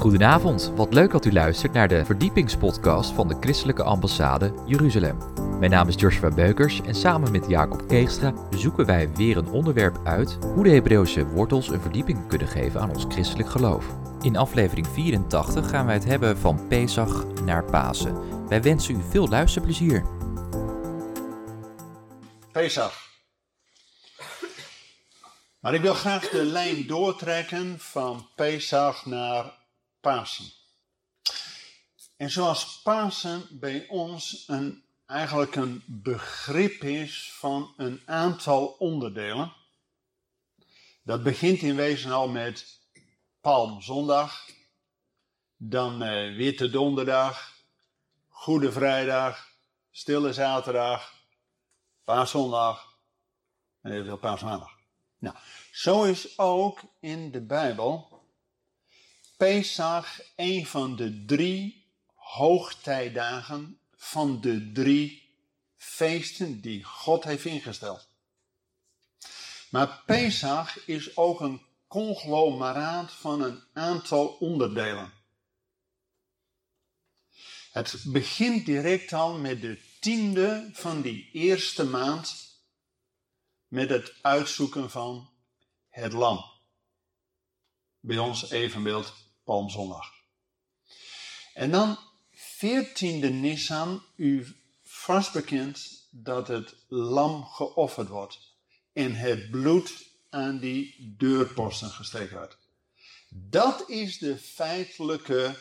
Goedenavond, wat leuk dat u luistert naar de verdiepingspodcast van de Christelijke Ambassade Jeruzalem. Mijn naam is Joshua Beukers en samen met Jacob Keegstra zoeken wij weer een onderwerp uit hoe de Hebreeuwse wortels een verdieping kunnen geven aan ons christelijk geloof. In aflevering 84 gaan wij het hebben van Pesach naar Pasen. Wij wensen u veel luisterplezier. Pesach. Maar ik wil graag de lijn doortrekken van Pesach naar Pasen. En zoals Pasen bij ons een, eigenlijk een begrip is van een aantal onderdelen. Dat begint in wezen al met Palmzondag, dan eh, Witte Donderdag, Goede Vrijdag, Stille Zaterdag, Paaszondag en eventueel Paasmaandag. Nou, zo is ook in de Bijbel Pesach een van de drie hoogtijdagen van de drie feesten die God heeft ingesteld. Maar Pesach is ook een conglomeraat van een aantal onderdelen. Het begint direct al met de tiende van die eerste maand met het uitzoeken van het lam. Bij ons evenbeeld Palmzondag. En dan 14e Nissan, u vast bekend dat het lam geofferd wordt en het bloed aan die deurposten gestreken wordt. Dat is de feitelijke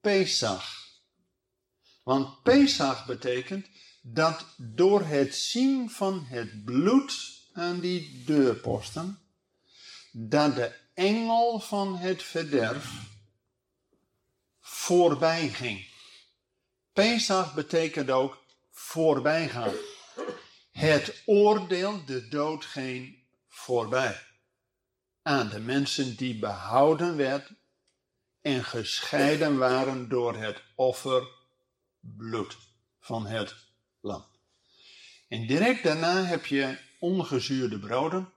Pesach. Want Pesach betekent dat door het zien van het bloed aan die deurposten, dat de engel van het verderf voorbij ging. Pesach betekent ook voorbijgaan. Het oordeel, de dood, ging voorbij. Aan de mensen die behouden werd en gescheiden waren door het offer bloed van het lam. En direct daarna heb je ongezuurde broden.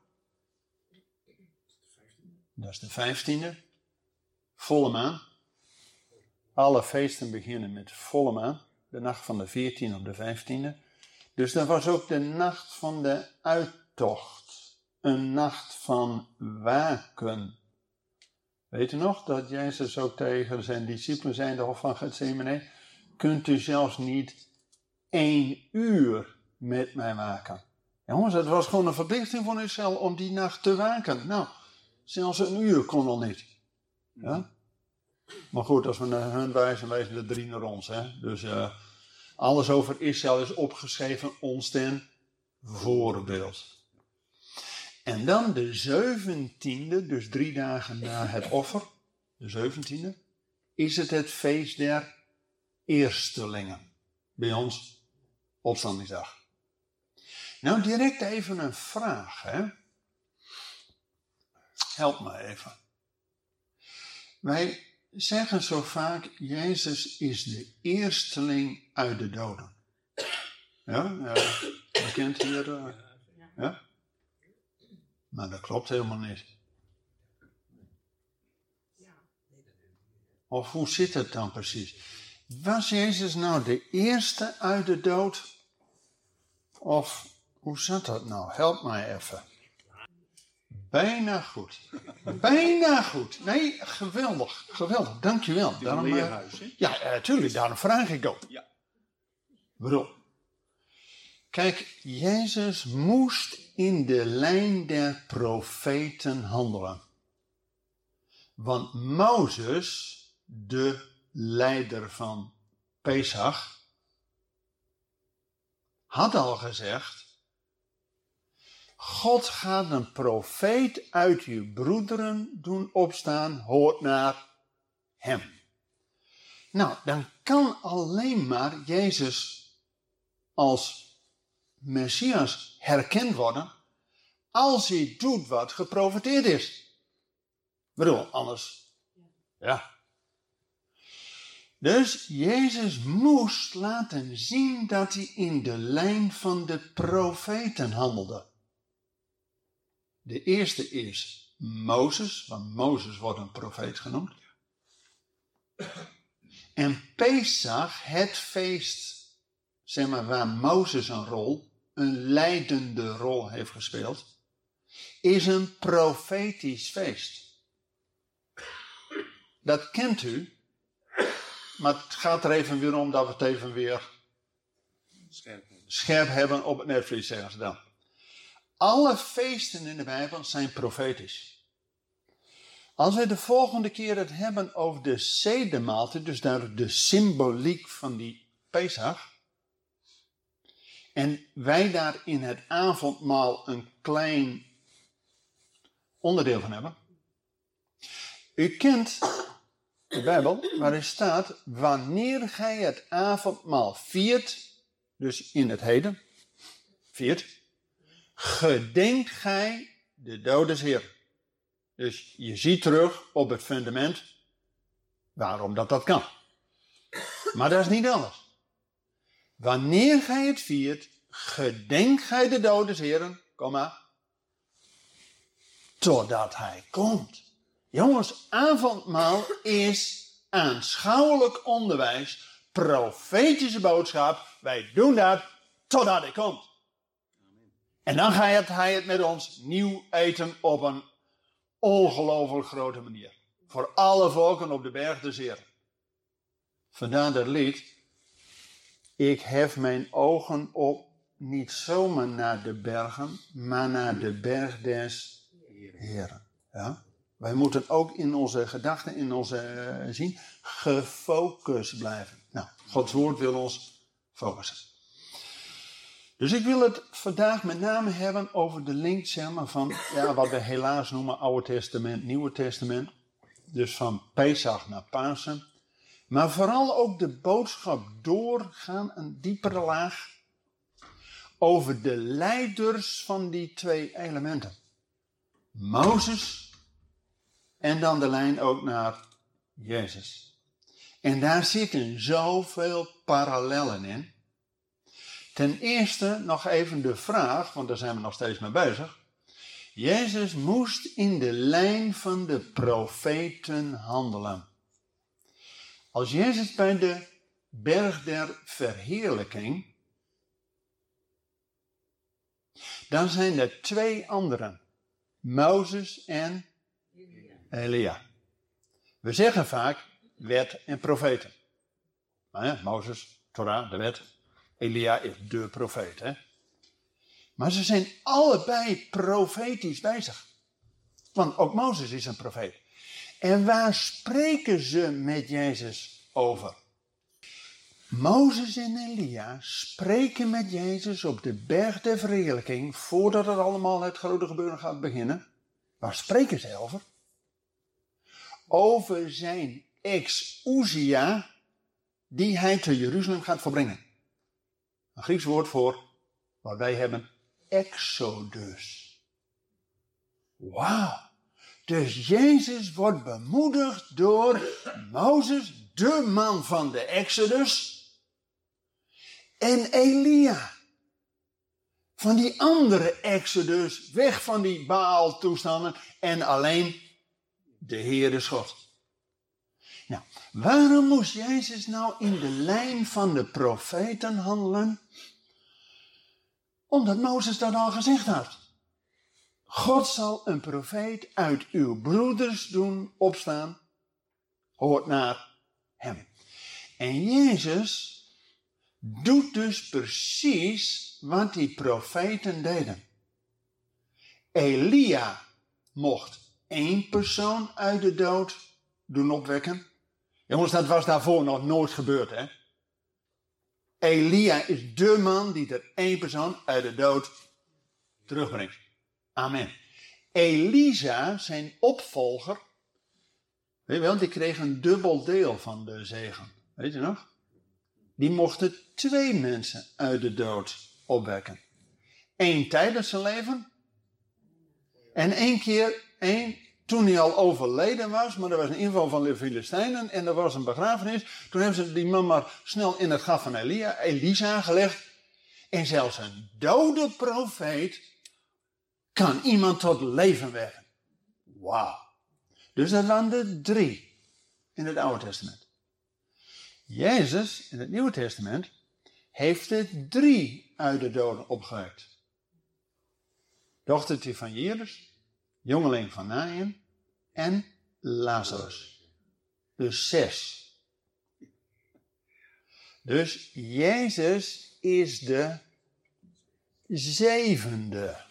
Dat is de vijftiende. Volle maan. Alle feesten beginnen met volle maan. De nacht van de 14 op de 15e. Dus dat was ook de nacht van de uittocht. Een nacht van waken. Weet u nog dat Jezus ook tegen zijn discipelen zei in de Hof van Gethsemane? Kunt u zelfs niet één uur met mij waken? Jongens, het was gewoon een verplichting van Israël om die nacht te waken. Nou, zelfs een uur kon al niet. Ja? Maar goed, als we naar hun wijzen, wijzen de drie naar ons. Hè? Dus uh, alles over Israël is opgeschreven ons ten voorbeeld. En dan de zeventiende, dus drie dagen na het offer, de zeventiende, is het het feest der eerstelingen. Bij ons opstandingsdag. Nou, direct even een vraag. Hè? Help me even. Wij zeggen zo vaak, Jezus is de eersteling uit de doden. Ja, ja bekend hier. Uh, ja? Maar dat klopt helemaal niet. Of hoe zit het dan precies? Was Jezus nou de eerste uit de dood? Of hoe zat dat nou? Help mij even. Bijna goed. Bijna goed. Nee, geweldig. Geweldig. Dankjewel. Daarom, leerhuis, hè? Ja, natuurlijk. Daarom vraag ik ook. Ja. Waarom? Kijk, Jezus moest in de lijn der profeten handelen. Want Mozes, de leider van Pesach, had al gezegd: God gaat een profeet uit uw broederen doen opstaan, hoort naar hem. Nou, dan kan alleen maar Jezus als Messias herkend worden als hij doet wat geprofeteerd is. Ik bedoel, anders, ja. Dus Jezus moest laten zien dat hij in de lijn van de profeten handelde. De eerste is Mozes, want Mozes wordt een profeet genoemd. En Pesach, het feest, zeg maar, waar Mozes een rol, een leidende rol heeft gespeeld, is een profetisch feest. Dat kent u, maar het gaat er even weer om dat we het even weer scherp hebben op het netvlies, zeggen ze dan. Alle feesten in de Bijbel zijn profetisch. Als we de volgende keer het hebben over de zedemaaltijd, dus daar de symboliek van die Pesach, en wij daar in het avondmaal een klein onderdeel van hebben. U kent de Bijbel, waarin staat, wanneer gij het avondmaal viert, dus in het heden, viert, gedenkt gij de dode Heer. Dus je ziet terug op het fundament waarom dat dat kan. Maar dat is niet alles. Wanneer gij het viert, gedenkt gij de dode Heeren, komma, totdat hij komt. Jongens, avondmaal is aanschouwelijk onderwijs, profetische boodschap. Wij doen dat totdat hij komt. En dan gaat hij het met ons nieuw eten op een ongelooflijk grote manier. Voor alle volken op de berg des Heer. Vandaar dat lied. Ik hef mijn ogen op niet zomaar naar de bergen, maar naar de berg des Heren. Ja? Wij moeten ook in onze gedachten, in onze uh, zien, gefocust blijven. Nou, Gods woord wil ons focussen. Dus ik wil het vandaag met name hebben over de link maar, van ja, wat we helaas noemen Oude Testament, Nieuwe Testament. Dus van Pesach naar Pasen. Maar vooral ook de boodschap doorgaan, een diepere laag, over de leiders van die twee elementen. Mozes en dan de lijn ook naar Jezus. En daar zitten zoveel parallellen in. Ten eerste nog even de vraag, want daar zijn we nog steeds mee bezig. Jezus moest in de lijn van de profeten handelen. Als Jezus bij de berg der verheerlijking, dan zijn er twee anderen. Mozes en Elia. We zeggen vaak wet en profeten. Maar Mozes, Torah, de wet. Elia is de profeet. Hè? Maar ze zijn allebei profetisch bezig. Want ook Mozes is een profeet. En waar spreken ze met Jezus over? Mozes en Elia spreken met Jezus op de berg der verheerlijking voordat het allemaal het grote gebeuren gaat beginnen. Waar spreken ze over? Over zijn ex-Uzia die hij te Jeruzalem gaat verbrengen. Een Grieks woord voor wat wij hebben, exodus. Wauw. Dus Jezus wordt bemoedigd door Mozes, de man van de exodus, en Elia. Van die andere exodus, weg van die Baal-toestanden en alleen de Heer is God. Nou, waarom moest Jezus nou in de lijn van de profeten handelen? Omdat Mozes dat al gezegd had. God zal een profeet uit uw broeders doen opstaan. Hoort naar hem. En Jezus doet dus precies wat die profeten deden. Elia mocht één persoon uit de dood doen opwekken. Jongens, dat was daarvoor nog nooit gebeurd, hè? Elia is de man die er één persoon uit de dood terugbrengt. Amen. Elisa, zijn opvolger, weet je wel, die kreeg een dubbel deel van de zegen. Weet je nog? die mochten twee mensen uit de dood opwekken. Eén tijdens zijn leven en één keer, één toen hij al overleden was, maar er was een inval van de Filistijnen en er was een begrafenis. Toen hebben ze die man maar snel in het graf van Elia, Elisa gelegd. En zelfs een dode profeet kan iemand tot leven wekken. Wauw. Dus er drie in het Oude Testament. Jezus in het Nieuwe Testament heeft er drie uit de doden opgewekt. Dochtertje van Jairus, jongeling van Naïn en Lazarus. Dus zes. Dus Jezus is de zevende.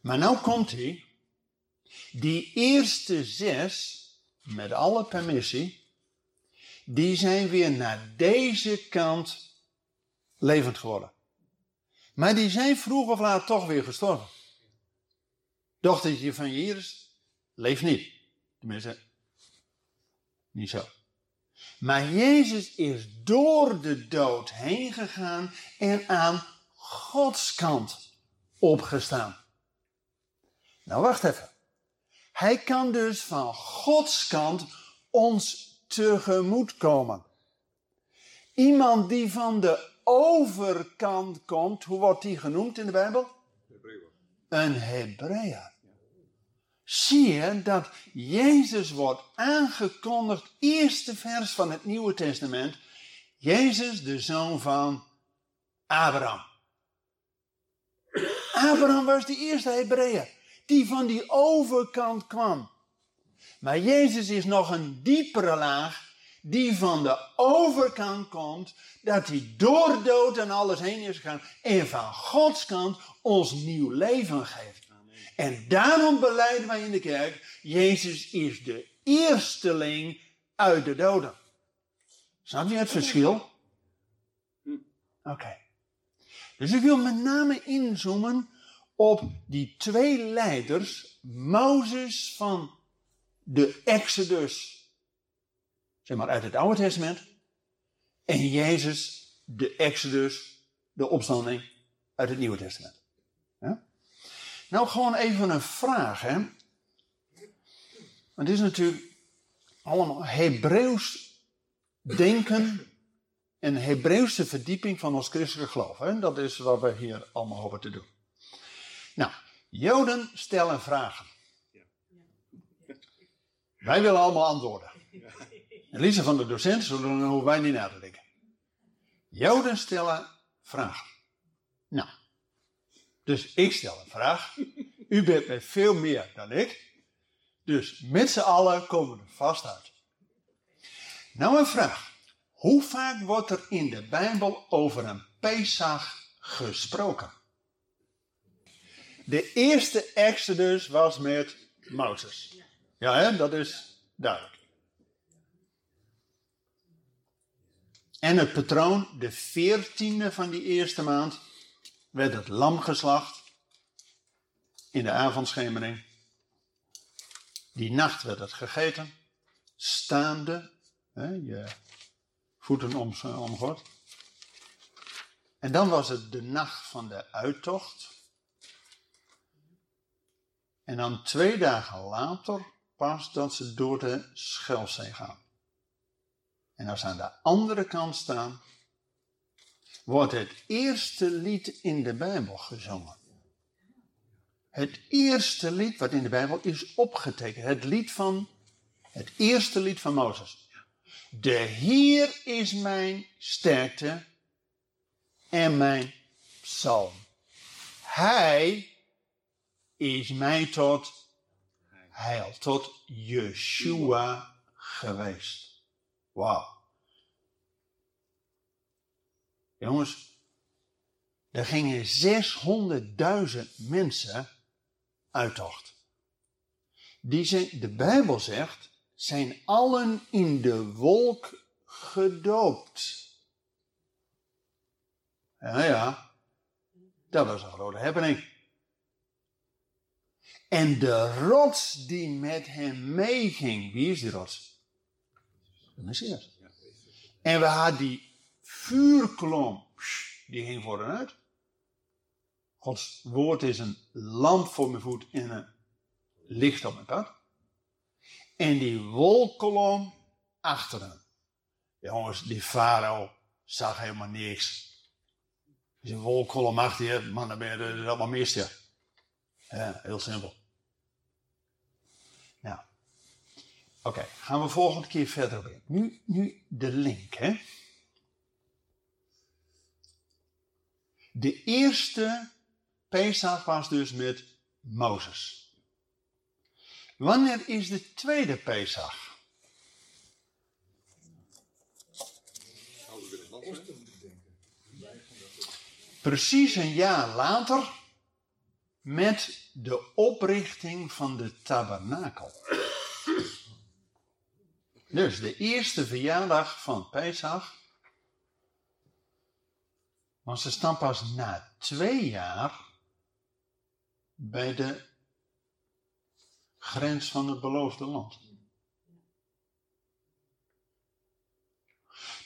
Maar nou komt hij. Die eerste zes, met alle permissie, die zijn weer naar deze kant levend geworden. Maar die zijn vroeg of laat toch weer gestorven. Dochtertje van Jairus leeft niet. Tenminste, niet zo. Maar Jezus is door de dood heen gegaan en aan Gods kant opgestaan. Nou, wacht even. Hij kan dus van Gods kant ons tegemoet komen. Iemand die van de overkant komt, hoe wordt die genoemd in de Bijbel? Een Hebreeër. Zie je dat Jezus wordt aangekondigd, eerste vers van het Nieuwe Testament. Jezus, de zoon van Abraham. Abraham was de eerste Hebreeër die van die overkant kwam. Maar Jezus is nog een diepere laag die van de overkant komt, dat hij door dood en alles heen is gegaan en van Gods kant ons nieuw leven geeft. En daarom beleiden wij in de kerk, Jezus is de eersteling uit de doden. Snap je het verschil? Oké. Dus ik wil met name inzoomen op die twee leiders, Mozes van de Exodus, zeg maar uit het Oude Testament, en Jezus, de Exodus, de opstanding uit het Nieuwe Testament. Nou, gewoon even een vraag, hè. Het is natuurlijk allemaal Hebreeuws denken en Hebreeuwse verdieping van ons christelijke geloof. Hè? Dat is wat we hier allemaal hopen te doen. Nou, Joden stellen vragen. Wij willen allemaal antwoorden. Elise van de docent, dan hoeven wij niet na te denken. Joden stellen vragen. Nou, dus ik stel een vraag. U bent met veel meer dan ik. Dus met z'n allen komen we er vast uit. Nou een vraag. Hoe vaak wordt er in de Bijbel over een Pesach gesproken? De eerste Exodus was met Mozes. Ja, hè? dat is duidelijk. En het patroon, de veertiende van die eerste maand, werd het lam geslacht in de avondschemering. Die nacht werd het gegeten, staande, hè, je voeten om, omgord. En dan was het de nacht van de uittocht. En dan twee dagen later pas dat ze door de Schelzee gaan. En als ze aan de andere kant staan, wordt het eerste lied in de Bijbel gezongen. Het eerste lied wat in de Bijbel is opgetekend. Het lied van, het eerste lied van Mozes. De Heer is mijn sterkte en mijn psalm. Hij is mij tot heil, tot Yeshua geweest. Wauw. Jongens, er gingen 600.000 mensen uittocht. Die zijn, de Bijbel zegt, zijn allen in de wolk gedoopt. Ja, ja, dat was een grote happening. En de rots die met hem meeging, wie is die rots? De Messias. En we hadden die vuurklom, die ging voor uit. Gods woord is een lamp voor mijn voet en een licht op mijn pad. En die wolkolom achter hem. Jongens, die farao zag helemaal niks. Een wolkolom achter je man, dan ben je er allemaal mist, ja. Heel simpel. Nou, Oké, gaan we volgende keer verder op. Nu, nu de link, hè. De eerste Pesach was dus met Mozes. Wanneer is de tweede Pesach? Precies een jaar later met de oprichting van de tabernakel. Dus de eerste verjaardag van Pesach. Want ze staan pas na twee jaar bij de grens van het beloofde land.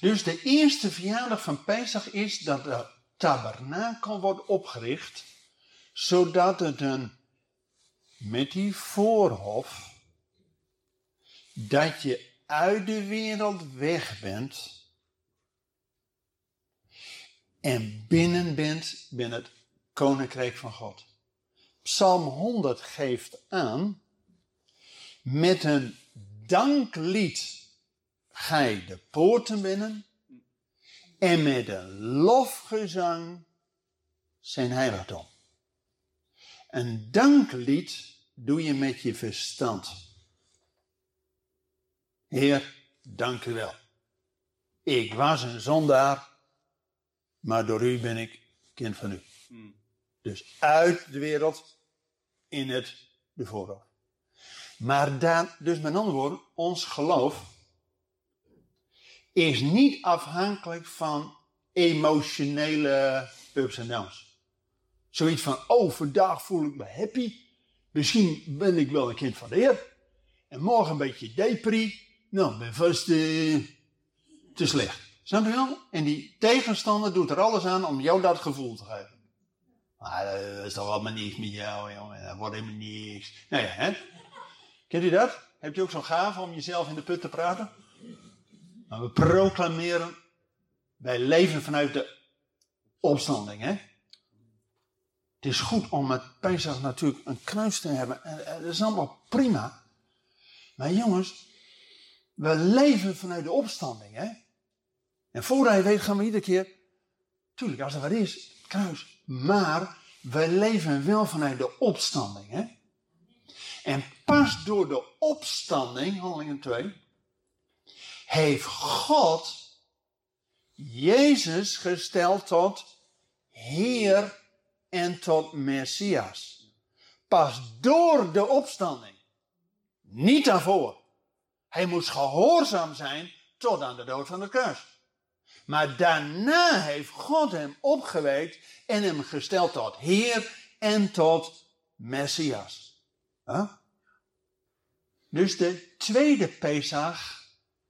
Dus de eerste verjaardag van Pesach is dat de tabernakel wordt opgericht, zodat het een, met die voorhof, dat je uit de wereld weg bent en binnen bent binnen het koninkrijk van God. Psalm 100 geeft aan, met een danklied ga je de poorten binnen en met een lofgezang zijn heiligdom. Een danklied doe je met je verstand. Heer, dank u wel. Ik was een zondaar, maar door u ben ik kind van u. Dus uit de wereld in het de voorhoofd. Maar daar, dus met andere woorden, ons geloof is niet afhankelijk van emotionele ups en downs. Zoiets van, oh, vandaag voel ik me happy. Misschien ben ik wel een kind van de Heer. En morgen een beetje depri. Nou, ben vast uh, te slecht. Snap je wel? En die tegenstander doet er alles aan om jou dat gevoel te geven. Maar dat is toch allemaal niks met jou, jongen. Dat wordt helemaal niks. Nou ja, hè? Kent u dat? Hebt u ook zo'n gave om jezelf in de put te praten? Maar we proclameren, wij leven vanuit de opstanding, hè? Het is goed om met Pesach natuurlijk een kruis te hebben. En dat is allemaal prima. Maar jongens, we leven vanuit de opstanding, hè? En voordat je weet gaan we iedere keer, tuurlijk als er wat is, kruis. Maar we leven wel vanuit de opstanding, hè? En pas door de opstanding, handelingen 2, heeft God Jezus gesteld tot Heer en tot Messias. Pas door de opstanding. Niet daarvoor. Hij moest gehoorzaam zijn tot aan de dood van het kruis. Maar daarna heeft God hem opgewekt en hem gesteld tot Heer en tot Messias. Dus de tweede Pesach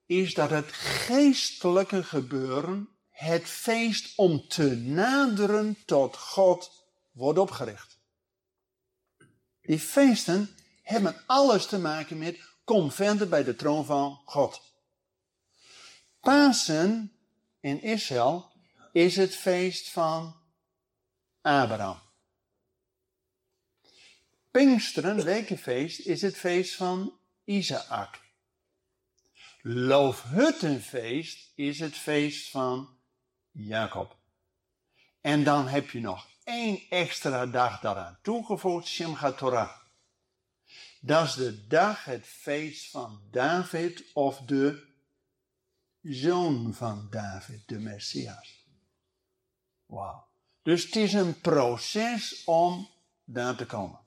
is dat het geestelijke gebeuren, het feest om te naderen tot God, wordt opgericht. Die feesten hebben alles te maken met kom verder bij de troon van God. Pasen in Israël is het feest van Abraham. Pinksteren, wekenfeest, is het feest van Isaac. Loofhuttenfeest is het feest van Jacob. En dan heb je nog één extra dag daaraan toegevoegd, Simchat Torah. Dat is de dag, het feest van David of de zoon van David, de Messias. Wauw. Dus het is een proces om daar te komen.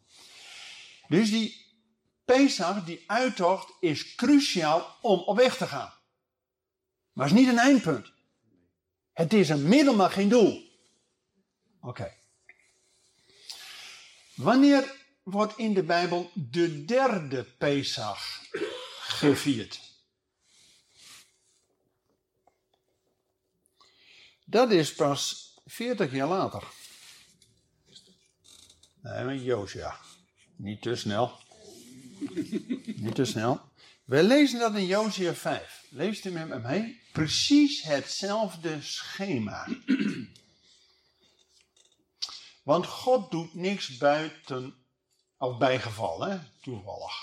Dus die Pesach, die uittocht, is cruciaal om op weg te gaan. Maar het is niet een eindpunt. Het is een middel, maar geen doel. Oké. Wanneer wordt in de Bijbel de derde Pesach gevierd? Dat is pas 40 jaar later. Nee, met. Niet te snel. Niet te snel. We lezen dat in Josia 5. Leest u met me mee? Precies hetzelfde schema. Want God doet niks buiten of bijgeval, hè? toevallig.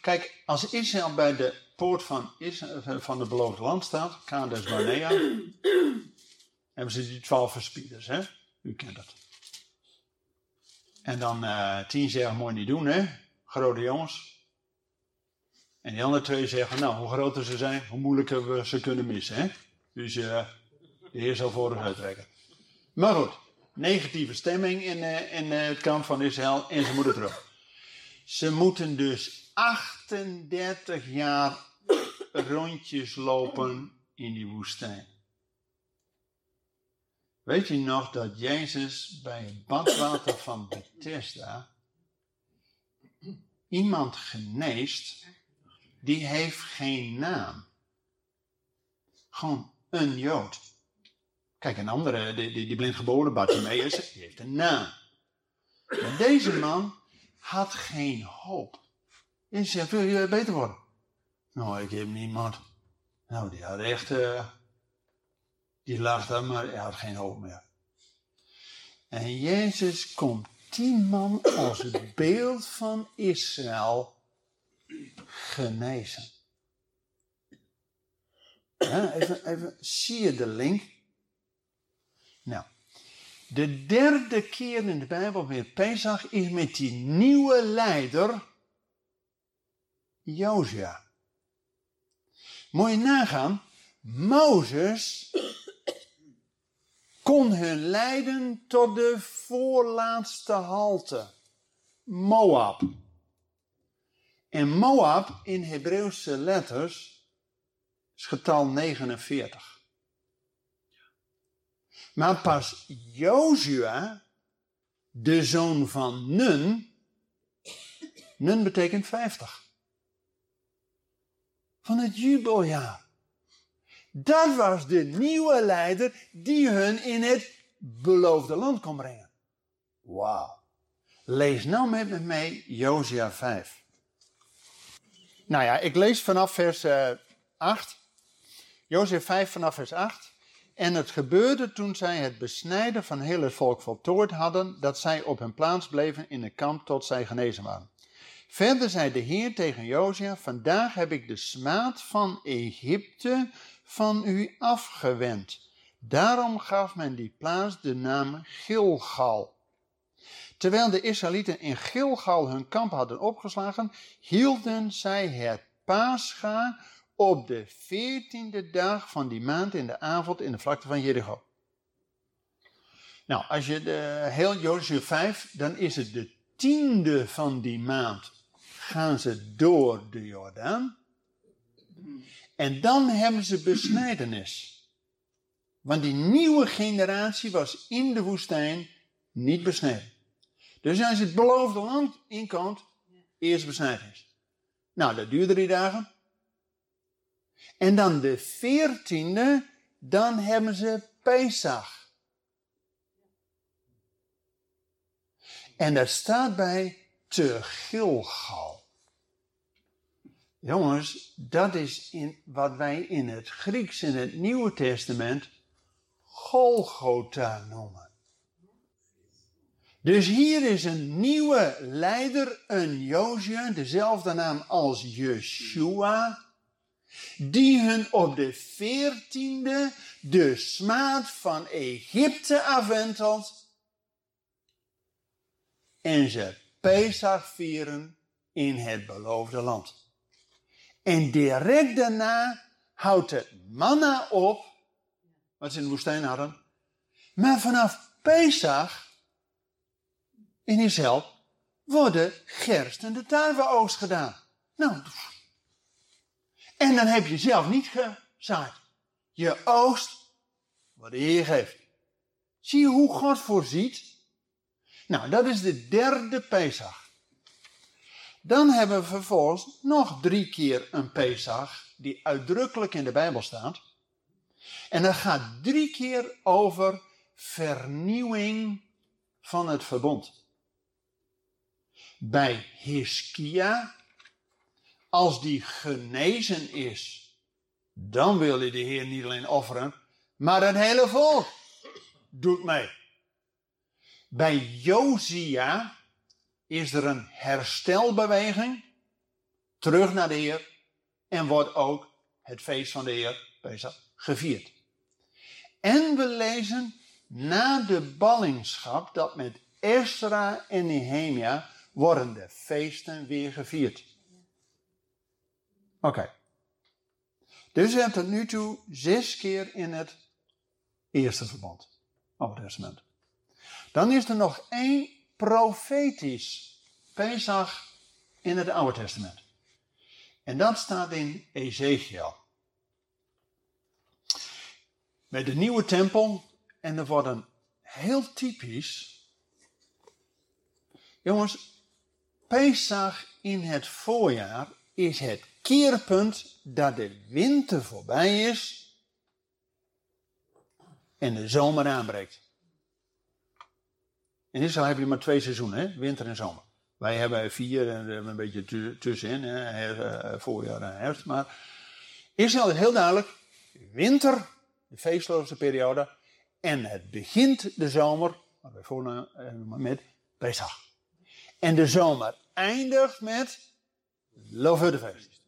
Kijk, als Israël bij de poort van, Israël, van het beloofde land staat, Kades Barnea, hebben ze die twaalf verspieders, hè? U kent het. En dan uh, tien zeggen, mooi niet doen, hè? Grote jongens. En die andere twee zeggen, nou, hoe groter ze zijn, hoe moeilijker we ze kunnen missen, hè? Dus uh, de Heer zal voor ons uitrekken. Maar goed, negatieve stemming in, uh, in het kamp van Israël en ze moeten terug. Ze moeten dus 38 jaar rondjes lopen in die woestijn. Weet je nog dat Jezus bij het badwater van Bethesda iemand geneest die heeft geen naam. Gewoon een Jood. Kijk, een andere, die, die, die blindgeboren Bartimaeus, die heeft een naam. Maar deze man had geen hoop. En zegt, wil je beter worden? Nou, ik heb niemand. Nou, die had echt, uh, die lag maar hij had geen hoop meer. En Jezus komt tien man als het beeld van Israël genezen. Even, even, zie je de link? Nou, de derde keer in de Bijbel weer Pesach is met die nieuwe leider, Josia. Je nagaan, Mozes kon hun leiden tot de voorlaatste halte, Moab. En Moab in Hebreeuwse letters is getal 49. Maar pas Jozua, de zoon van Nun, Nun betekent 50. Van het jubeljaar. Dat was de nieuwe leider die hun in het beloofde land kon brengen. Wauw. Lees nou met me mee Josia 5. Nou ja, ik lees vanaf vers uh, 8. Josia 5 vanaf vers 8. En het gebeurde toen zij het besnijden van heel het volk voltooid hadden, dat zij op hun plaats bleven in het kamp tot zij genezen waren. Verder zei de Heer tegen Josia, vandaag heb ik de smaad van Egypte van u afgewend. Daarom gaf men die plaats de naam Gilgal. Terwijl de Israëlieten in Gilgal hun kamp hadden opgeslagen, hielden zij het Pascha op de veertiende dag van die maand in de avond in de vlakte van Jericho. Nou, als je de heel Jozua 5, dan is het de tiende van die maand gaan ze door de Jordaan. En dan hebben ze besnijdenis. Want die nieuwe generatie was in de woestijn niet besneden. Dus als je het beloofde land inkomt, eerst besnijdenis. Nou, dat duurde drie dagen. En dan de veertiende, dan hebben ze Pesach. En daar staat bij te Gilgal. Jongens, dat is in wat wij in het Grieks in het Nieuwe Testament Golgotha noemen. Dus hier is een nieuwe leider, een Josia, dezelfde naam als Yeshua, die hun op de veertiende de smaad van Egypte afwentelt en ze Pesach vieren in het beloofde land. En direct daarna houdt het manna op, wat ze in de woestijn hadden. Maar vanaf Pesach in Israël worden gerst en de tarweoogst gedaan. Nou, en dan heb je zelf niet gezaaid. Je oogst wat de Heer geeft. Zie je hoe God voorziet? Nou, dat is de derde Pesach. Dan hebben we vervolgens nog drie keer een Pesach die uitdrukkelijk in de Bijbel staat. En dat gaat drie keer over vernieuwing van het verbond. Bij Hiskia, als die genezen is, dan wil hij de Heer niet alleen offeren, maar het hele volk doet mee. Bij Josia is er een herstelbeweging terug naar de Heer en wordt ook het feest van de Heer Pesach gevierd. En we lezen na de ballingschap dat met Ezra en Nehemia worden de feesten weer gevierd. Oké. Dus we hebben tot nu toe zes keer in het eerste verband, Oude Testament. Dan is er nog één profetisch Pesach in het Oude Testament. En dat staat in Ezekiel. Met de nieuwe tempel. En er wordt een heel typisch. Jongens, Pesach in het voorjaar is het keerpunt dat de winter voorbij is en de zomer aanbreekt. In Israël heb je maar twee seizoenen, hè? winter en zomer. Wij hebben vier en een beetje tussenin, hè? Eh, voorjaar en herfst. Maar Israël is heel duidelijk, winter, de feestloze periode, en het begint de zomer, wat wij voornamen met Pesach. En de zomer eindigt met Loofhuttenfeest.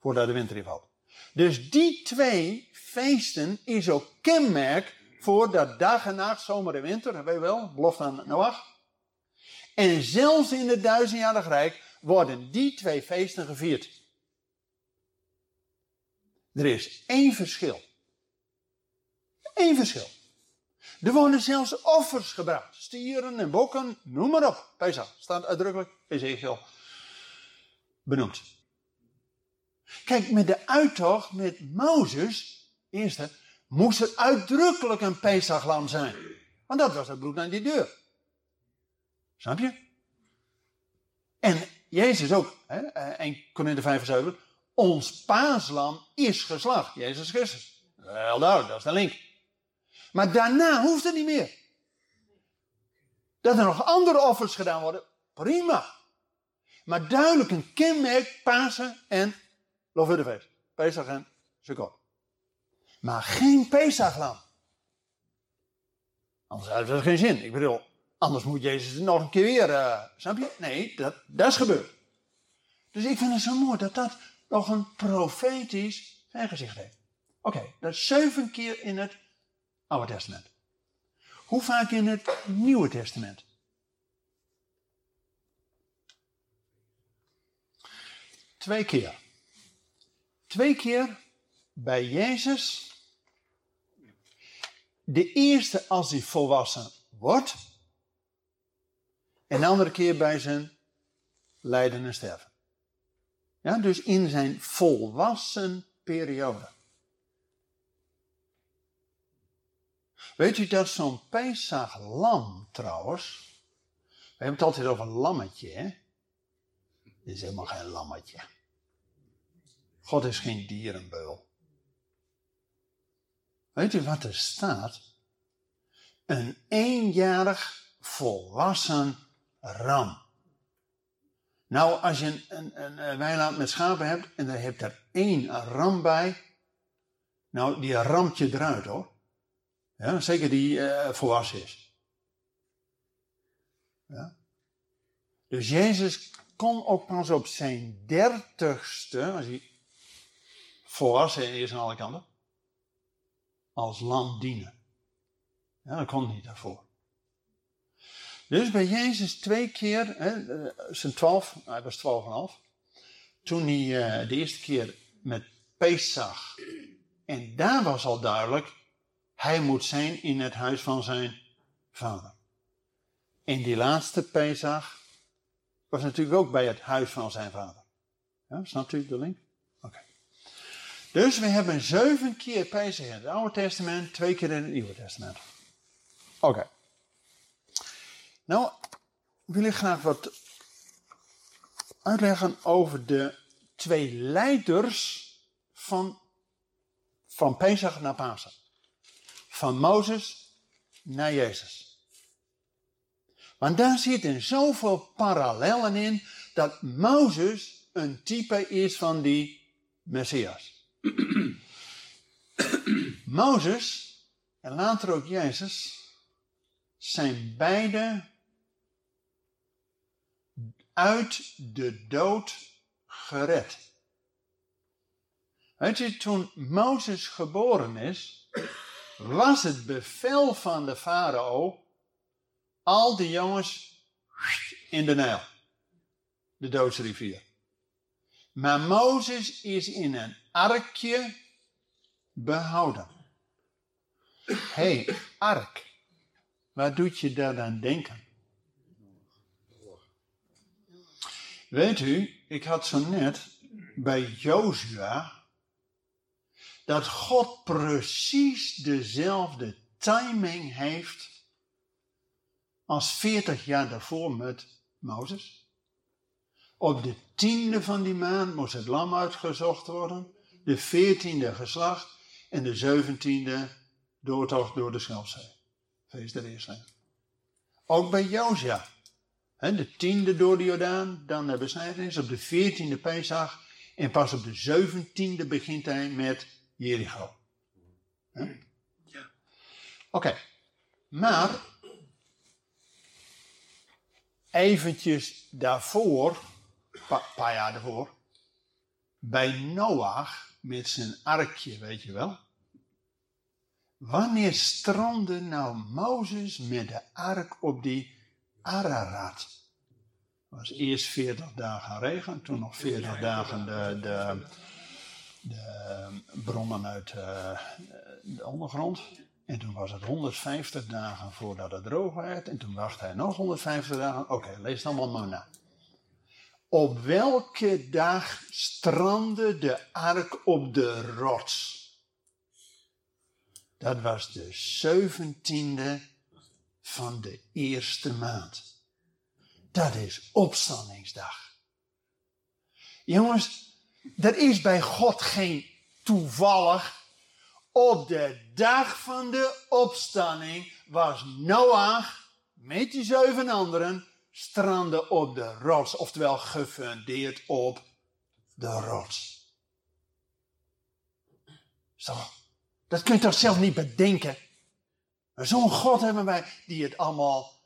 Voordat de winter invalt. Dus die twee feesten is ook kenmerk voor dat dag en nacht, zomer en winter, weet je wel, belofte aan Noach. En zelfs in het duizendjarig rijk worden die twee feesten gevierd. Er is één verschil. Eén verschil. Er worden zelfs offers gebracht. Stieren en bokken, noem maar op. Pesach staat uitdrukkelijk Ezekiel benoemd. Kijk, met de uittocht met Mozes, eerste, moest er uitdrukkelijk een Pesachlam zijn. Want dat was het bloed aan die deur. Snap je? En Jezus ook, hè, 1 eh, Korinther 5 7, ons paaslam is geslacht, Jezus Christus. Wel duidelijk, dat is de link. Maar daarna hoeft het niet meer. Dat er nog andere offers gedaan worden, prima. Maar duidelijk een kenmerk Pasen en Lofuddefeest. Pesach en Sukkot. Maar geen Pesachlam. Anders heeft dat geen zin. Ik bedoel, anders moet Jezus nog een keer weer, uh, snap je? Nee, dat, dat is gebeurd. Dus ik vind het zo mooi dat dat nog een profetisch vergezicht heeft. Oké, dat is zeven keer in het Oude Testament. Hoe vaak in het Nieuwe Testament? Twee keer. Twee keer bij Jezus. De eerste als hij volwassen wordt. En de andere keer bij zijn lijden en sterven. Ja, dus in zijn volwassen periode. Weet u dat zo'n lam trouwens. We hebben het altijd over een lammetje, hè? Dit is helemaal geen lammetje. God is geen dierenbeul. Weet u wat er staat? Een eenjarig volwassen ram. Nou, als je een, een, een weiland met schapen hebt en er hebt er één ram bij, nou, die ramt je eruit hoor. Ja, zeker die uh, volwassen is. Ja. Dus Jezus kon ook pas op zijn dertigste, als hij volwassen is aan alle kanten, als lam dienen. Ja, dat kon niet daarvoor. Dus bij Jezus twee keer, hè, eh, zijn twaalf, hij was twaalf en half, toen hij uh, de eerste keer met Pesach, en daar was al duidelijk, hij moet zijn in het huis van zijn vader. En die laatste Pesach was natuurlijk ook bij het huis van zijn vader. Ja, snapt u de link? Dus we hebben zeven keer Pesach in het Oude Testament, twee keer in het Nieuwe Testament. Oké. Nou, wil ik graag wat uitleggen over de twee leiders van, van Pesach naar Pasen van Mozes naar Jezus. Want daar zitten zoveel parallellen in dat Mozes een type is van die Messias. Mozes en later ook Jezus zijn beide uit de dood gered. Weet je, toen Mozes geboren is, was het bevel van de farao al die jongens in de Nijl, de doodsrivier. Maar Mozes is in een arkje behouden. Hé, hey, ark. Waar doet je daar aan denken? Weet u, ik had zo net bij Jozua dat God precies dezelfde timing heeft als 40 jaar daarvoor met Mozes. Op de tiende van die maand moest het lam uitgezocht worden, de veertiende geslacht en de zeventiende doortocht door de Schelpzee. Feest der Eerste. Ook bij Jozua. De tiende door de Jordaan, dan de besnijdenis, op de veertiende Pesach en pas op de zeventiende begint hij met Jericho. Ja. Oké, maar eventjes daarvoor, een paar jaar daarvoor, bij Noach met zijn arkje, weet je wel. Wanneer strandde nou Mozes met de ark op die Ararat? Het was eerst 40 dagen regen, toen nog 40 dagen de, de, de bronnen uit uh, de ondergrond. En toen was het 150 dagen voordat het droog werd. En toen wachtte hij nog 150 dagen. Oké, lees het allemaal maar na. Op welke dag strandde de ark op de rots? Dat was de zeventiende van de eerste maand. Dat is opstandingsdag. Jongens, er is bij God geen toevallig. Op de dag van de opstanding was Noach met die zeven anderen stranden op de rots, oftewel gefundeerd op de rots. Zo, dat kun je toch zelf niet bedenken? Zo'n God hebben wij die het allemaal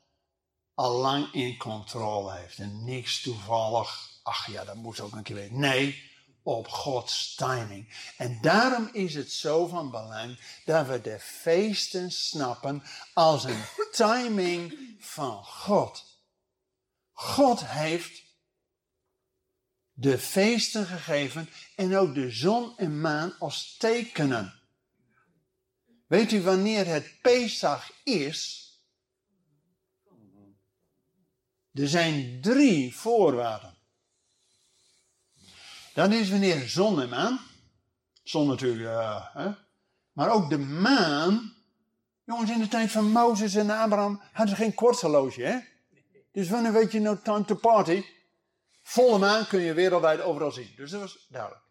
al lang in controle heeft. En niks toevallig. Ach ja, dat moest ook een keer weten. Nee, op Gods timing. En daarom is het zo van belang dat we de feesten snappen als een timing van God. God heeft de feesten gegeven en ook de zon en maan als tekenen. Weet u wanneer het Pesach is? Er zijn drie voorwaarden. Dan is wanneer zon en maan. Zon natuurlijk, uh, hè? maar ook de maan. Jongens, in de tijd van Mozes en Abraham hadden ze geen kwarthorloge, hè? Dus wanneer weet je no time to party? Volle maan kun je wereldwijd overal zien. Dus dat was duidelijk.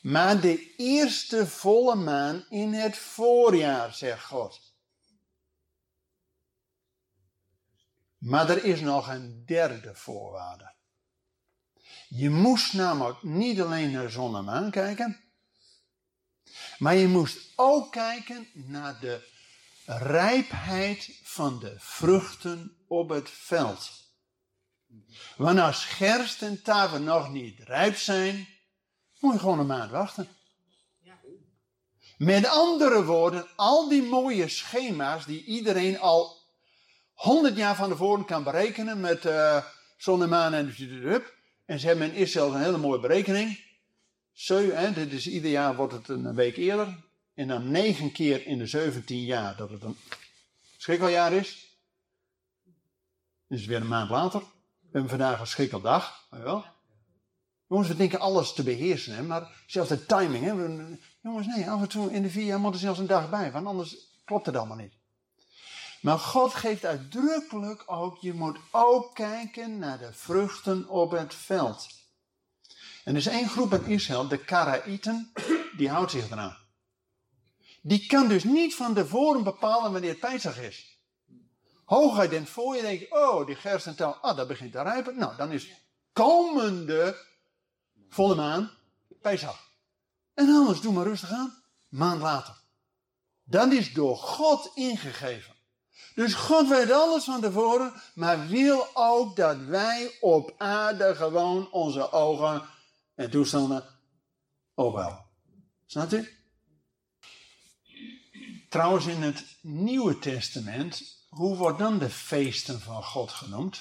Maar de eerste volle maan in het voorjaar, zegt God. Maar er is nog een derde voorwaarde. Je moest namelijk niet alleen naar zon en maan kijken, maar je moest ook kijken naar de rijpheid van de vruchten op het veld. Want als en taven nog niet rijp zijn, moet je gewoon een maand wachten. Met andere woorden, al die mooie schema's die iedereen al honderd jaar van tevoren kan berekenen met uh, zon en maan en. En ze hebben in Israël een hele mooie berekening. Zo, dit is ieder jaar wordt het een week eerder. En dan negen keer in de 17 jaar dat het een schrikkeljaar is. Dus weer een maand later. We hebben vandaag een schrikkeldag. Wel. Jongens, we denken alles te beheersen, hè, maar zelfs de timing. Hè, jongens, nee, af en toe in de vier jaar moet er zelfs een dag bij, want anders klopt het allemaal niet. Maar God geeft uitdrukkelijk ook, je moet ook kijken naar de vruchten op het veld. En er is één groep in Israël, de Karaïten, die houdt zich eraan. Die kan dus niet van tevoren bepalen wanneer het is. Hooguit in voor je denkt, oh, die gerst en tel, ah, dat begint te rijpen. Nou, dan is komende volle maan Pesach. En anders, doe maar rustig aan, maand later. Dat is door God ingegeven. Dus God weet alles van tevoren, maar wil ook dat wij op aarde gewoon onze ogen En toestanden ook wel. Snap u? Trouwens, in het Nieuwe Testament, hoe wordt dan de feesten van God genoemd?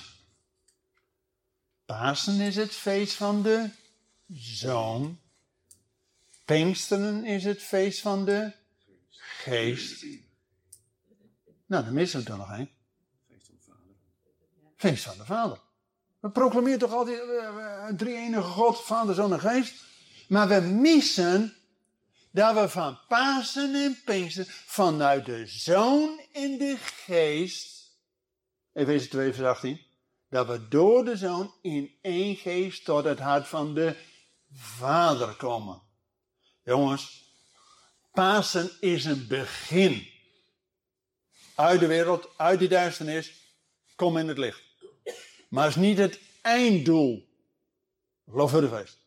Pasen is het feest van de Zoon. Pinksteren is het feest van de Geest. Nou, dan missen we er nog één. Feest van de Vader. We proclameren toch altijd uh, een drie-enige God, Vader, Zoon en Geest. Maar we missen dat we van Pasen en Pinkster vanuit de Zoon in de Geest, Efeze 2 vers 18, dat we door de Zoon in één geest tot het hart van de Vader komen. Jongens, Pasen is een begin. Uit de wereld, uit die duisternis, kom in het licht. Maar het is niet het einddoel. feest.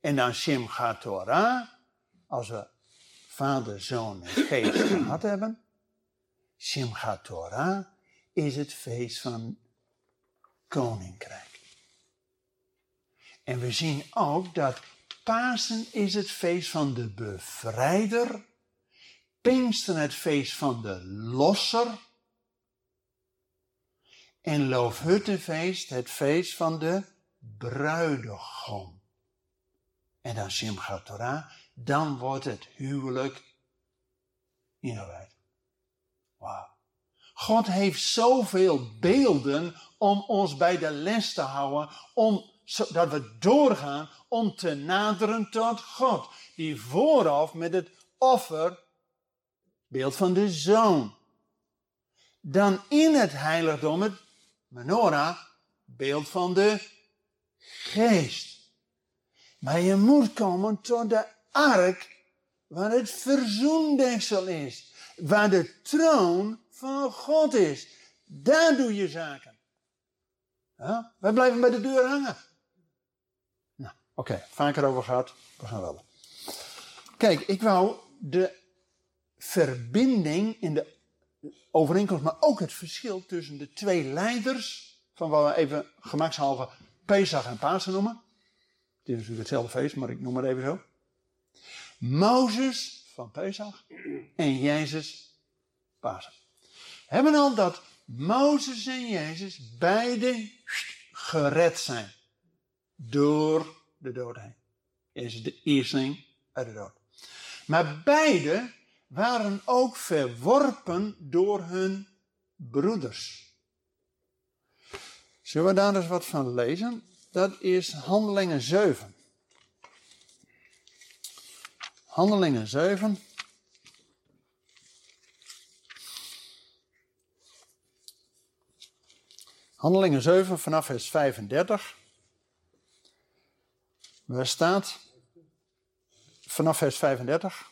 En dan Shimcha Torah, als we Vader, Zoon en Geest gehad hebben. Shimcha Torah is het feest van koninkrijk. En we zien ook dat Pasen is het feest van de bevrijder. Pinksten het feest van de losser. En Loofhuttenfeest het feest van de bruidegom. En dan Simchat Torah, dan wordt het huwelijk ingewijd. Wauw. God heeft zoveel beelden om ons bij de les te houden, om, zodat we doorgaan om te naderen tot God. Die vooraf met het offer, beeld van de zoon. Dan in het heiligdom het menorah, beeld van de geest. Maar je moet komen tot de ark waar het verzoendeksel is. Waar de troon van God is. Daar doe je zaken. Ja? Wij blijven bij de deur hangen. Nou, oké, vaker over gehad. We gaan wel. Kijk, ik wou de verbinding in de overeenkomst, maar ook het verschil tussen de twee leiders, van wat we even gemakshalve Pesach en Pasen noemen. Het is natuurlijk hetzelfde feest, maar ik noem het even zo. Mozes van Pesach en Jezus Pasen. Hebben al dat Mozes en Jezus beide gered zijn. Door de dood heen. Jezus de eersteling uit de dood. Maar beide waren ook verworpen door hun broeders. Zullen we daar eens wat van lezen? Dat is Handelingen 7. Handelingen 7. Handelingen 7 vanaf vers 35. Waar staat vanaf vers 35.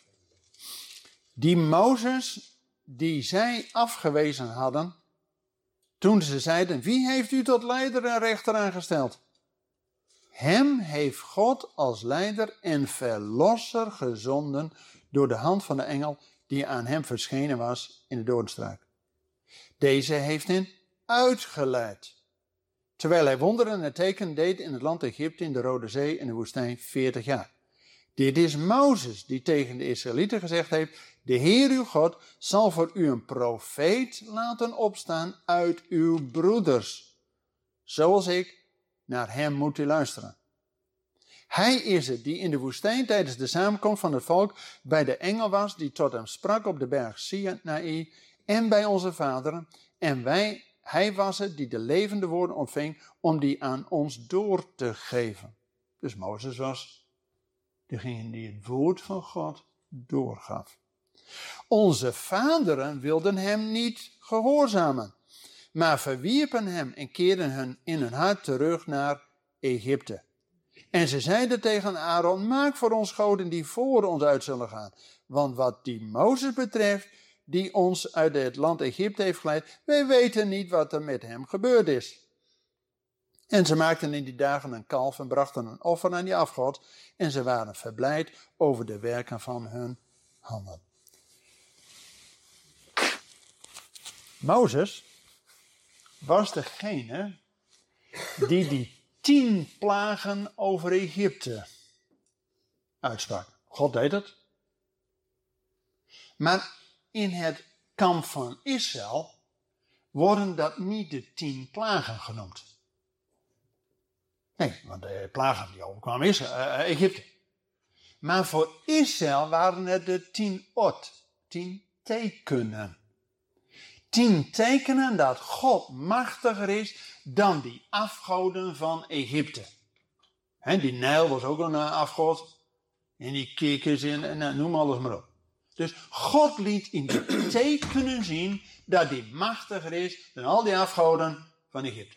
Die Mozes, die zij afgewezen hadden, toen ze zeiden, wie heeft u tot leider en rechter aangesteld? Hem heeft God als leider en verlosser gezonden door de hand van de engel die aan hem verschenen was in de doornstruik. Deze heeft hen uitgeleid. Terwijl hij wonderen en tekenen deed in het land Egypte, in de Rode Zee en de woestijn 40 jaar. Dit is Mozes die tegen de Israëlieten gezegd heeft: De Heer uw God zal voor u een profeet laten opstaan uit uw broeders. Zoals ik naar hem moet u luisteren. Hij is het die in de woestijn tijdens de samenkomst van het volk bij de engel was die tot hem sprak op de berg Sinaï en bij onze vaderen. En wij, hij was het die de levende woorden ontving om die aan ons door te geven. Dus Mozes was degene die het woord van God doorgaf. Onze vaderen wilden hem niet gehoorzamen maar verwierpen hem en keerden hun in hun hart terug naar Egypte. En ze zeiden tegen Aaron, maak voor ons goden die voor ons uit zullen gaan. Want wat die Mozes betreft, die ons uit het land Egypte heeft geleid, wij weten niet wat er met hem gebeurd is. En ze maakten in die dagen een kalf en brachten een offer aan die afgod. En ze waren verblijd over de werken van hun handen. Mozes was degene die die tien plagen over Egypte uitsprak. God deed het. Maar in het kamp van Israël worden dat niet de tien plagen genoemd. Nee, want de plagen die overkwamen Israël, uh, Egypte. Maar voor Israël waren het de tien ot, tien tekenen. Tien tekenen dat God machtiger is dan die afgoden van Egypte. Die Nijl was ook een uh, afgod. En die kikkers en, en noem alles maar op. Dus God liet in de tekenen zien dat hij machtiger is dan al die afgoden van Egypte.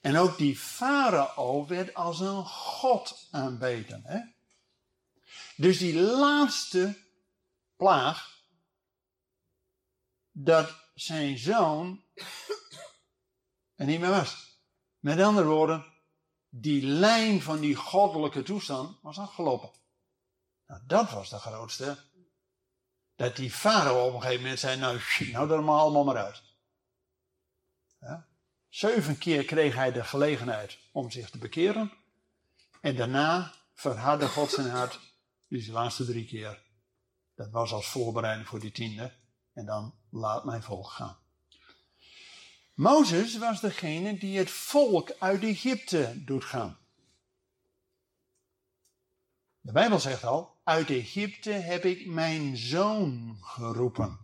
En ook die farao werd als een god aanbeten. Hè? Dus die laatste plaag, dat zijn zoon er niet meer was. Met andere woorden, die lijn van die goddelijke toestand was afgelopen. Nou, dat was de grootste. Dat die farao op een gegeven moment zei, nou, nou dat maar allemaal maar uit. Ja? Zeven keer kreeg hij de gelegenheid om zich te bekeren. En daarna verhardde God zijn hart. Dus de laatste drie keer. Dat was als voorbereiding voor die tiende. En dan laat volk gaan. Mozes was degene die het volk uit Egypte doet gaan. De Bijbel zegt al, uit Egypte heb ik mijn zoon geroepen.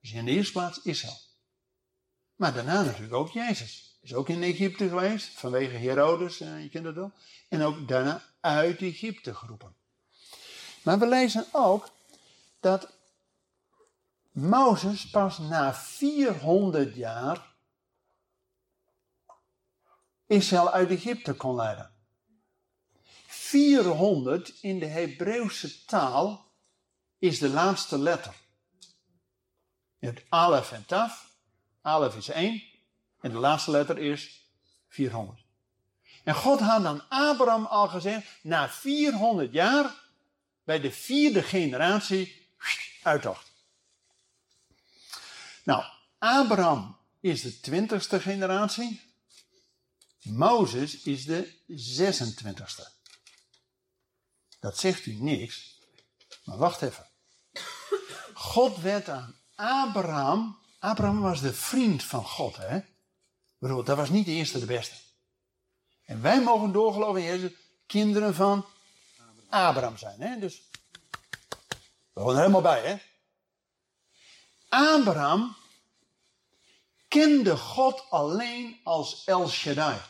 Dus in de eerste plaats Israël. Maar daarna natuurlijk ook Jezus. Is ook in Egypte geweest, vanwege Herodes, eh, je kent het wel. En ook daarna uit Egypte geroepen. Maar we lezen ook dat Mozes pas na 400 jaar Israël uit Egypte kon leiden. 400 in de Hebreeuwse taal is de laatste letter. Je hebt Alef en Taf. Alef is 1 en de laatste letter is 400. En God had aan Abraham al gezegd, na 400 jaar, bij de vierde generatie, uittocht. Nou, Abraham is de twintigste generatie. Mozes is de 26ste. Dat zegt u niks. Maar wacht even. God werd aan Abraham. Abraham was de vriend van God, hè? Bedoel, dat was niet de eerste de beste. En wij mogen doorgeloven in Jezus, kinderen van Abraham zijn, hè? Dus we horen er helemaal bij, hè? Abraham kende God alleen als El Shaddai,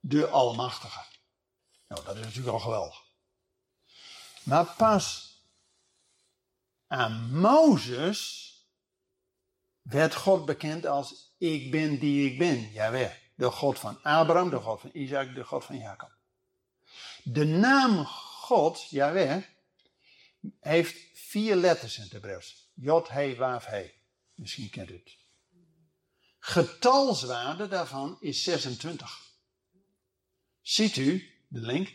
de Almachtige. Nou, dat is natuurlijk al geweldig. Maar pas aan Mozes werd God bekend als ik ben die ik ben, Jawel. De God van Abraham, de God van Isaac, de God van Jacob. De naam God, Jawel, heeft vier letters in het Hebreeuws. Jod, He, Waf, He. Misschien kent u het. Getalswaarde daarvan is 26. Ziet u de link?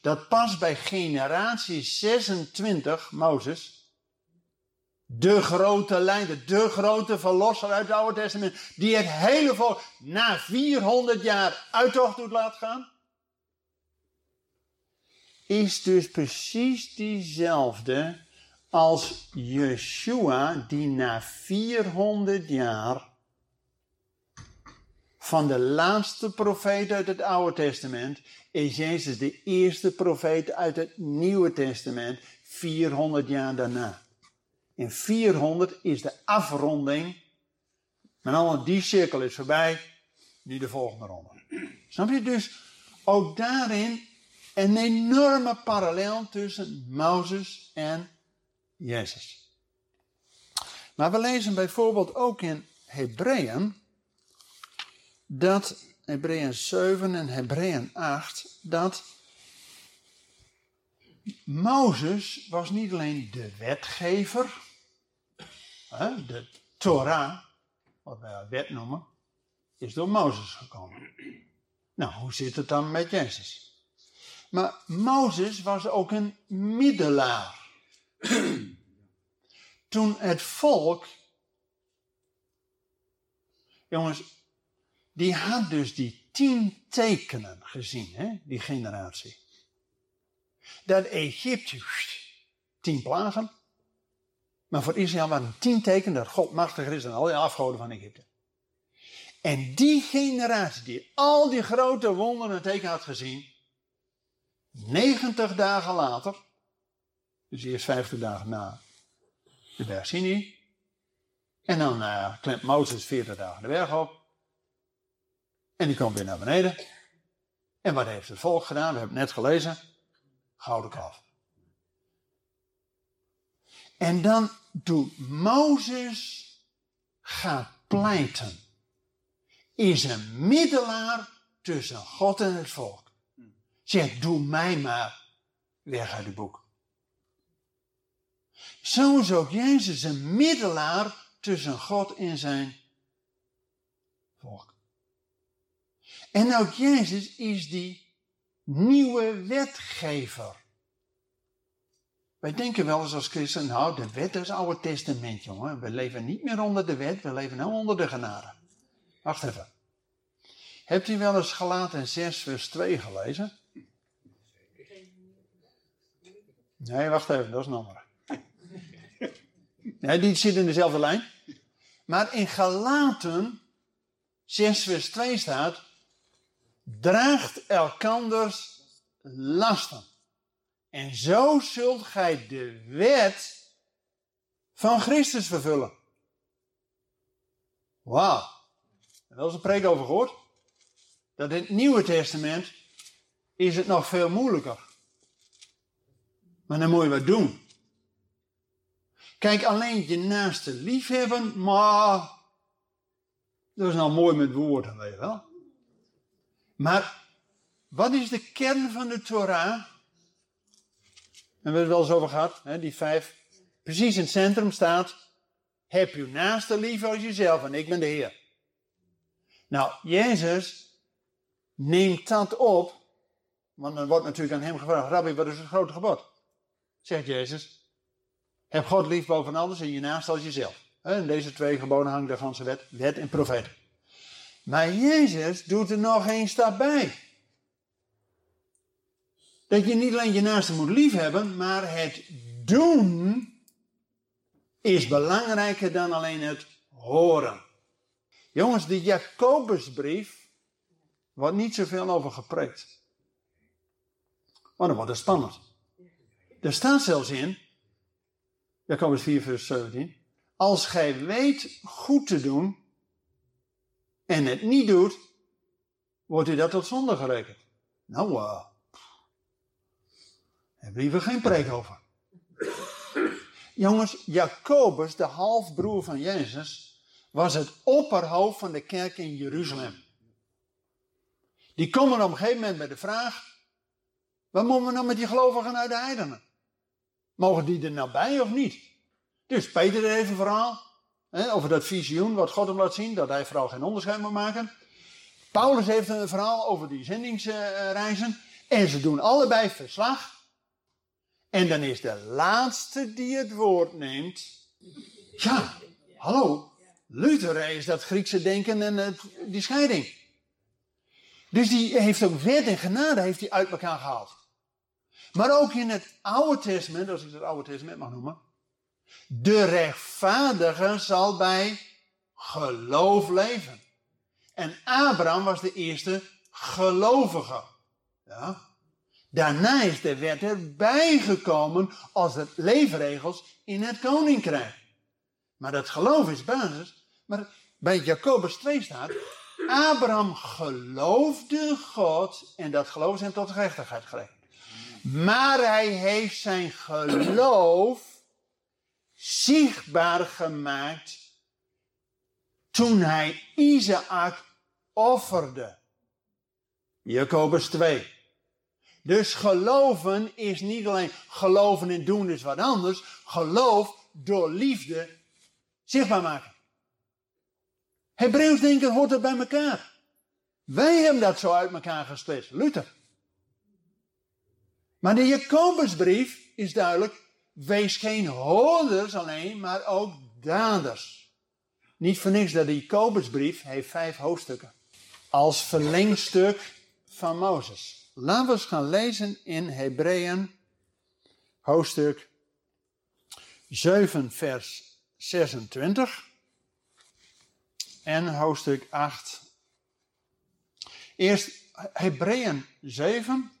Dat pas bij generatie 26, Mozes, de grote leider, de grote verlosser uit het Oude Testament, die het hele volk na 400 jaar uittocht doet laten gaan, is dus precies diezelfde als Yeshua, die na 400 jaar van de laatste profeet uit het Oude Testament is Jezus de eerste profeet uit het Nieuwe Testament, 400 jaar daarna. In 400 is de afronding, met allemaal die cirkel is voorbij, nu de volgende ronde. Snap je dus? Ook daarin een enorme parallel tussen Mozes en Jezus. Maar we lezen bijvoorbeeld ook in Hebreeën dat Hebreeën 7 en Hebreeën 8, dat Mozes was niet alleen de wetgever, de Torah, wat wij wet noemen, is door Mozes gekomen. Nou, hoe zit het dan met Jezus? Maar Mozes was ook een middelaar. Toen het volk, jongens, die had dus die tien tekenen gezien, hè? die generatie. Dat Egypte, tien plagen. Maar voor Israël waren tien tekenen dat God machtiger is dan al die afgoden van Egypte. En die generatie die al die grote wonderen en tekenen had gezien, 90 dagen later, dus eerst 50 dagen na de berg Sinai, en dan uh, klemt Mozes 40 dagen de berg op, en die komt weer naar beneden. En wat heeft het volk gedaan? We hebben het net gelezen. Gouden kalf. En dan doet Mozes gaat pleiten. Is een middelaar tussen God en het volk. Zeg, doe mij maar weg uit het boek. Zo is ook Jezus een middelaar tussen God en zijn volk. En ook Jezus is die nieuwe wetgever. Wij denken wel eens als christen, nou, de wet is het Oude Testament, jongen. We leven niet meer onder de wet, we leven nu onder de genade. Wacht even. Hebt u wel eens Galaten 6, vers 2 gelezen? Nee, wacht even, dat is een andere. Nee, die zit in dezelfde lijn. Maar in Galaten 6, vers 2 staat: Draagt elkanders lasten. En zo zult gij de wet van Christus vervullen. Wauw. Wel eens een preek over gehoord. Dat in het Nieuwe Testament is het nog veel moeilijker. Maar dan moet je wat doen. Kijk, alleen je naaste liefhebben, maar dat is nou mooi met woorden, weet je wel. Maar wat is de kern van de Torah? En we hebben het wel eens over gehad, hè, die vijf. Precies in het centrum staat, heb je naaste lief als jezelf en ik ben de Heer. Nou, Jezus neemt dat op, want dan wordt natuurlijk aan hem gevraagd, Rabbi, wat is het grote gebod? Zegt Jezus, heb God lief boven alles en je naast als jezelf. En deze twee geboden hangen de ganse wet, wet en profeet. Maar Jezus doet er nog één stap bij. Dat je niet alleen je naaste moet liefhebben, maar het doen is belangrijker dan alleen het horen. Jongens, de Jacobusbrief wordt niet zoveel over gepreekt. Maar dan wordt het spannend. Er staat zelfs in, Jacobus 4, vers 17. Als gij weet goed te doen en het niet doet, wordt u dat tot zonde gerekend. Nou, uh, hebben we geen preek over. Jongens, Jacobus, de halfbroer van Jezus, was het opperhoofd van de kerk in Jeruzalem. Die komen op een gegeven moment met de vraag: wat moeten we nou met die gelovigen uit de heidenen? Mogen die er nou bij of niet? Dus Peter heeft een verhaal over dat visioen wat God hem laat zien, dat hij vooral geen onderscheid moet maken. Paulus heeft een verhaal over die zendingsreizen. En ze doen allebei verslag. En dan is de laatste die het woord neemt. Ja, hallo. Luther is dat Griekse denken en het, die scheiding. Dus die heeft ook wet en genade heeft hij uit elkaar gehaald. Maar ook in het Oude Testament, als ik het Oude Testament mag noemen. De rechtvaardige zal bij geloof leven. En Abraham was de eerste gelovige. Ja? Daarna is de wet erbij gekomen als het leefregels in het koninkrijk. Maar dat geloof is basis. Maar bij Jacobus 2 staat, Abraham geloofde God en dat geloof is hem tot gerechtigheid gerekend. Maar hij heeft zijn geloof zichtbaar gemaakt toen hij Isaac offerde. Jacobus 2. Dus geloven is niet alleen geloven en doen is wat anders. Geloof door liefde zichtbaar maken. Hebreeuws denken hoort er bij elkaar. Wij hebben dat zo uit elkaar gesplitst. Luther. Maar de Jacobusbrief is duidelijk. Wees geen hoorders alleen, maar ook daders. Niet voor niks dat de Jacobusbrief heeft vijf hoofdstukken. als verlengstuk van Mozes. Laten we eens gaan lezen in Hebreeën, hoofdstuk 7, vers 26 en hoofdstuk 8. Eerst Hebreeën 7,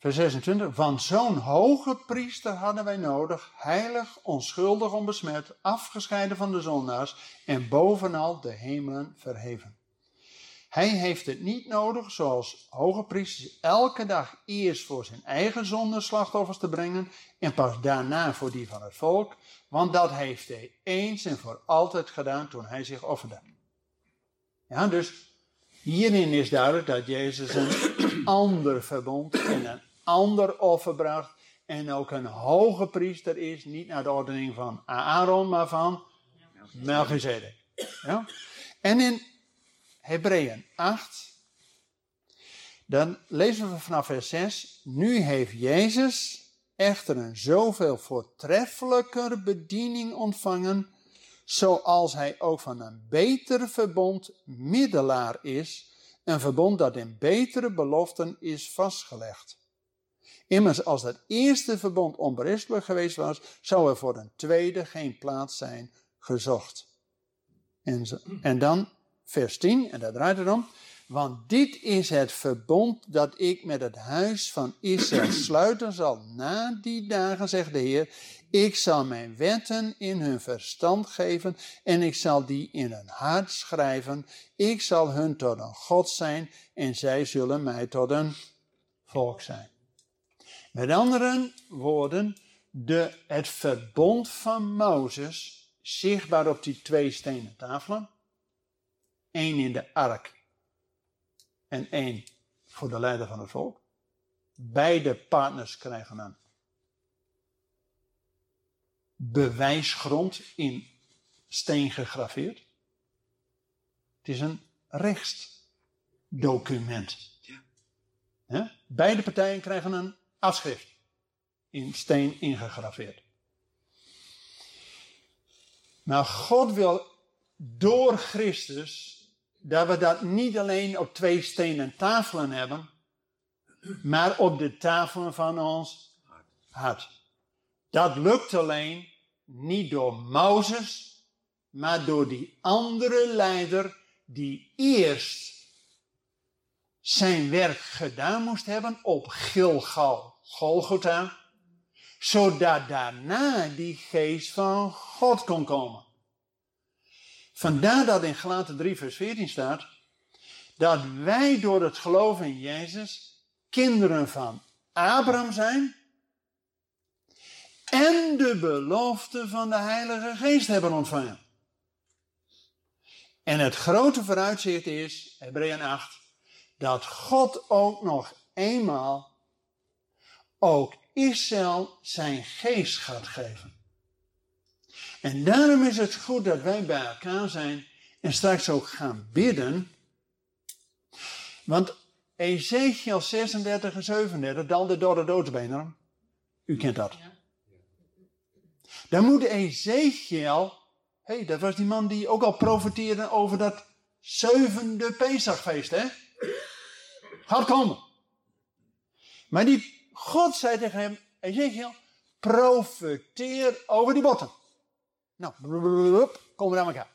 vers 26. Want zo'n hoge priester hadden wij nodig, heilig, onschuldig, onbesmet, afgescheiden van de zondaars en bovenal de hemelen verheven. Hij heeft het niet nodig, zoals hoge priesters, elke dag eerst voor zijn eigen zonde slachtoffers te brengen en pas daarna voor die van het volk, want dat heeft hij eens en voor altijd gedaan toen hij zich offerde. Ja, dus hierin is duidelijk dat Jezus een ander verbond en een ander offer bracht en ook een hoge priester is, niet naar de ordening van Aaron, maar van Melchizedek. Ja? En in Hebreeën 8, dan lezen we vanaf vers 6, nu heeft Jezus echter een zoveel voortreffelijker bediening ontvangen, zoals hij ook van een beter verbond middelaar is, een verbond dat in betere beloften is vastgelegd. Immers, als dat eerste verbond onberispelijk geweest was, zou er voor een tweede geen plaats zijn gezocht. En, zo, en dan vers 10, en daar draait het om. Want dit is het verbond dat ik met het huis van Israël sluiten zal na die dagen, zegt de Heer. Ik zal mijn wetten in hun verstand geven en ik zal die in hun hart schrijven. Ik zal hun tot een God zijn en zij zullen mij tot een volk zijn. Met andere woorden, de, het verbond van Mozes, zichtbaar op die twee stenen tafelen, één in de ark en één voor de leider van het volk. Beide partners krijgen een bewijsgrond in steen gegraveerd. Het is een rechtsdocument. Ja. Beide partijen krijgen een afschrift in steen ingegraveerd. Maar God wil door Christus dat we dat niet alleen op twee stenen tafelen hebben, maar op de tafelen van ons hart. Dat lukt alleen niet door Mozes, maar door die andere leider die eerst zijn werk gedaan moest hebben op Gilgal, Golgotha, zodat daarna die geest van God kon komen. Vandaar dat in Galaten 3 vers 14 staat, dat wij door het geloven in Jezus kinderen van Abraham zijn en de belofte van de Heilige Geest hebben ontvangen. En het grote vooruitzicht is, Hebreeën 8, dat God ook nog eenmaal ook Israël zijn geest gaat geven. En daarom is het goed dat wij bij elkaar zijn en straks ook gaan bidden. Want Ezekiel 36 en 37, dalde door de doodsbeenderen. U kent dat. Dan moet Ezekiel, hé, hey, dat was die man die ook al profeteerde over dat zevende Pesachfeest, hè? Gaat komen. Maar die God zei tegen hem, Ezekiel, profeteer over die botten. Nou, komen we aan elkaar.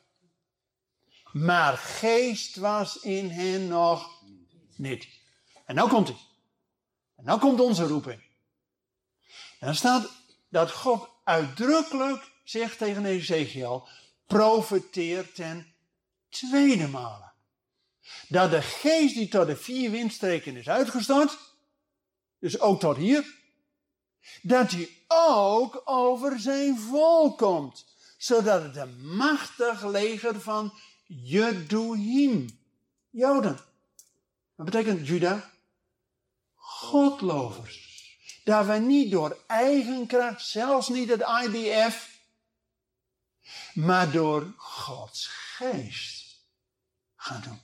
Maar geest was in hen nog niet. En nou komt hij. En nou komt onze roeping. Dan staat dat God uitdrukkelijk zegt tegen Ezekiel, profeteer ten tweede malen. Dat de geest die tot de vier windstreken is uitgestort, dus ook tot hier, dat hij ook over zijn volk komt zodat het een machtig leger van Jeduhim, Joden. Wat betekent Juda? Godlovers. Dat we niet door eigen kracht, zelfs niet het IDF, maar door Gods geest gaan doen.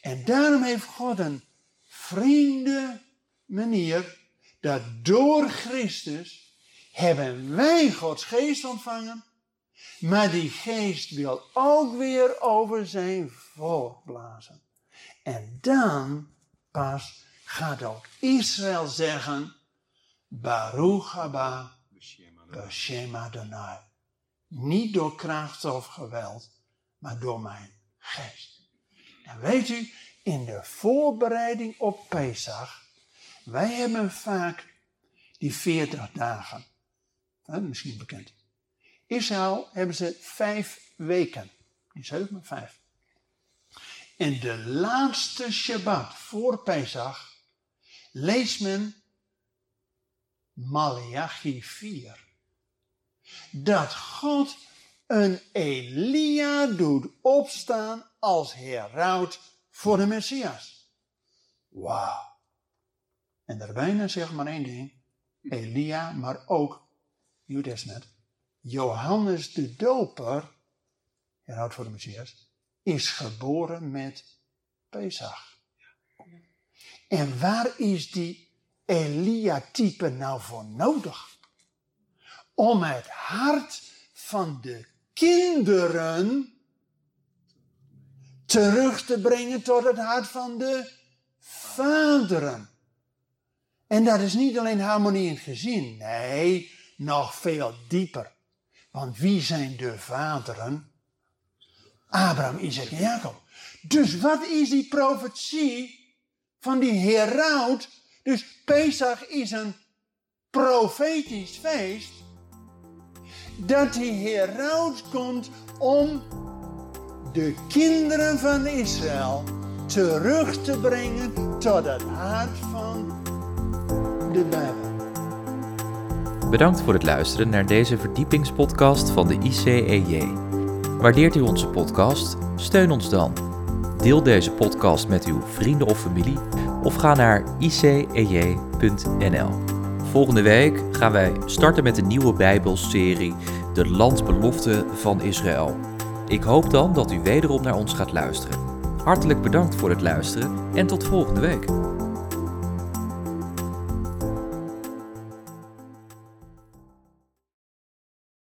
En daarom heeft God een vrienden manier dat door Christus hebben wij Gods geest ontvangen Maar die geest wil ook weer over zijn volk blazen. En dan pas gaat ook Israël zeggen, Baruch haba B'Shem Adonai. Niet door kracht of geweld, maar door mijn geest. En weet u, in de voorbereiding op Pesach, wij hebben vaak die 40 dagen. misschien bekend. Israël hebben ze vijf weken. Niet zeven, maar vijf. En de laatste Shabbat voor Pesach leest men Malachi 4. Dat God een Elia doet opstaan als heraut voor de Messias. Wauw. En daarbij zegt maar één ding. Elia, maar ook, Nieuw Testament, Johannes de Doper, heraut voor de Messias, is geboren met Pesach. En waar is die Elia-type nou voor nodig? Om het hart van de kinderen terug te brengen tot het hart van de vaderen. En dat is niet alleen harmonie in het gezin, nee, nog veel dieper. Want wie zijn de vaderen? Abraham, Isaac en Jacob. Dus wat is die profetie van die heraut? Dus Pesach is een profetisch feest. Dat die heraut komt om de kinderen van Israël terug te brengen tot het hart van de. Bedankt voor het luisteren naar deze verdiepingspodcast van de ICEJ. Waardeert u onze podcast? Steun ons dan. Deel deze podcast met uw vrienden of familie of ga naar icej.nl. Volgende week gaan wij starten met een nieuwe Bijbelserie, De Landbelofte van Israël. Ik hoop dan dat u wederom naar ons gaat luisteren. Hartelijk bedankt voor het luisteren en tot volgende week.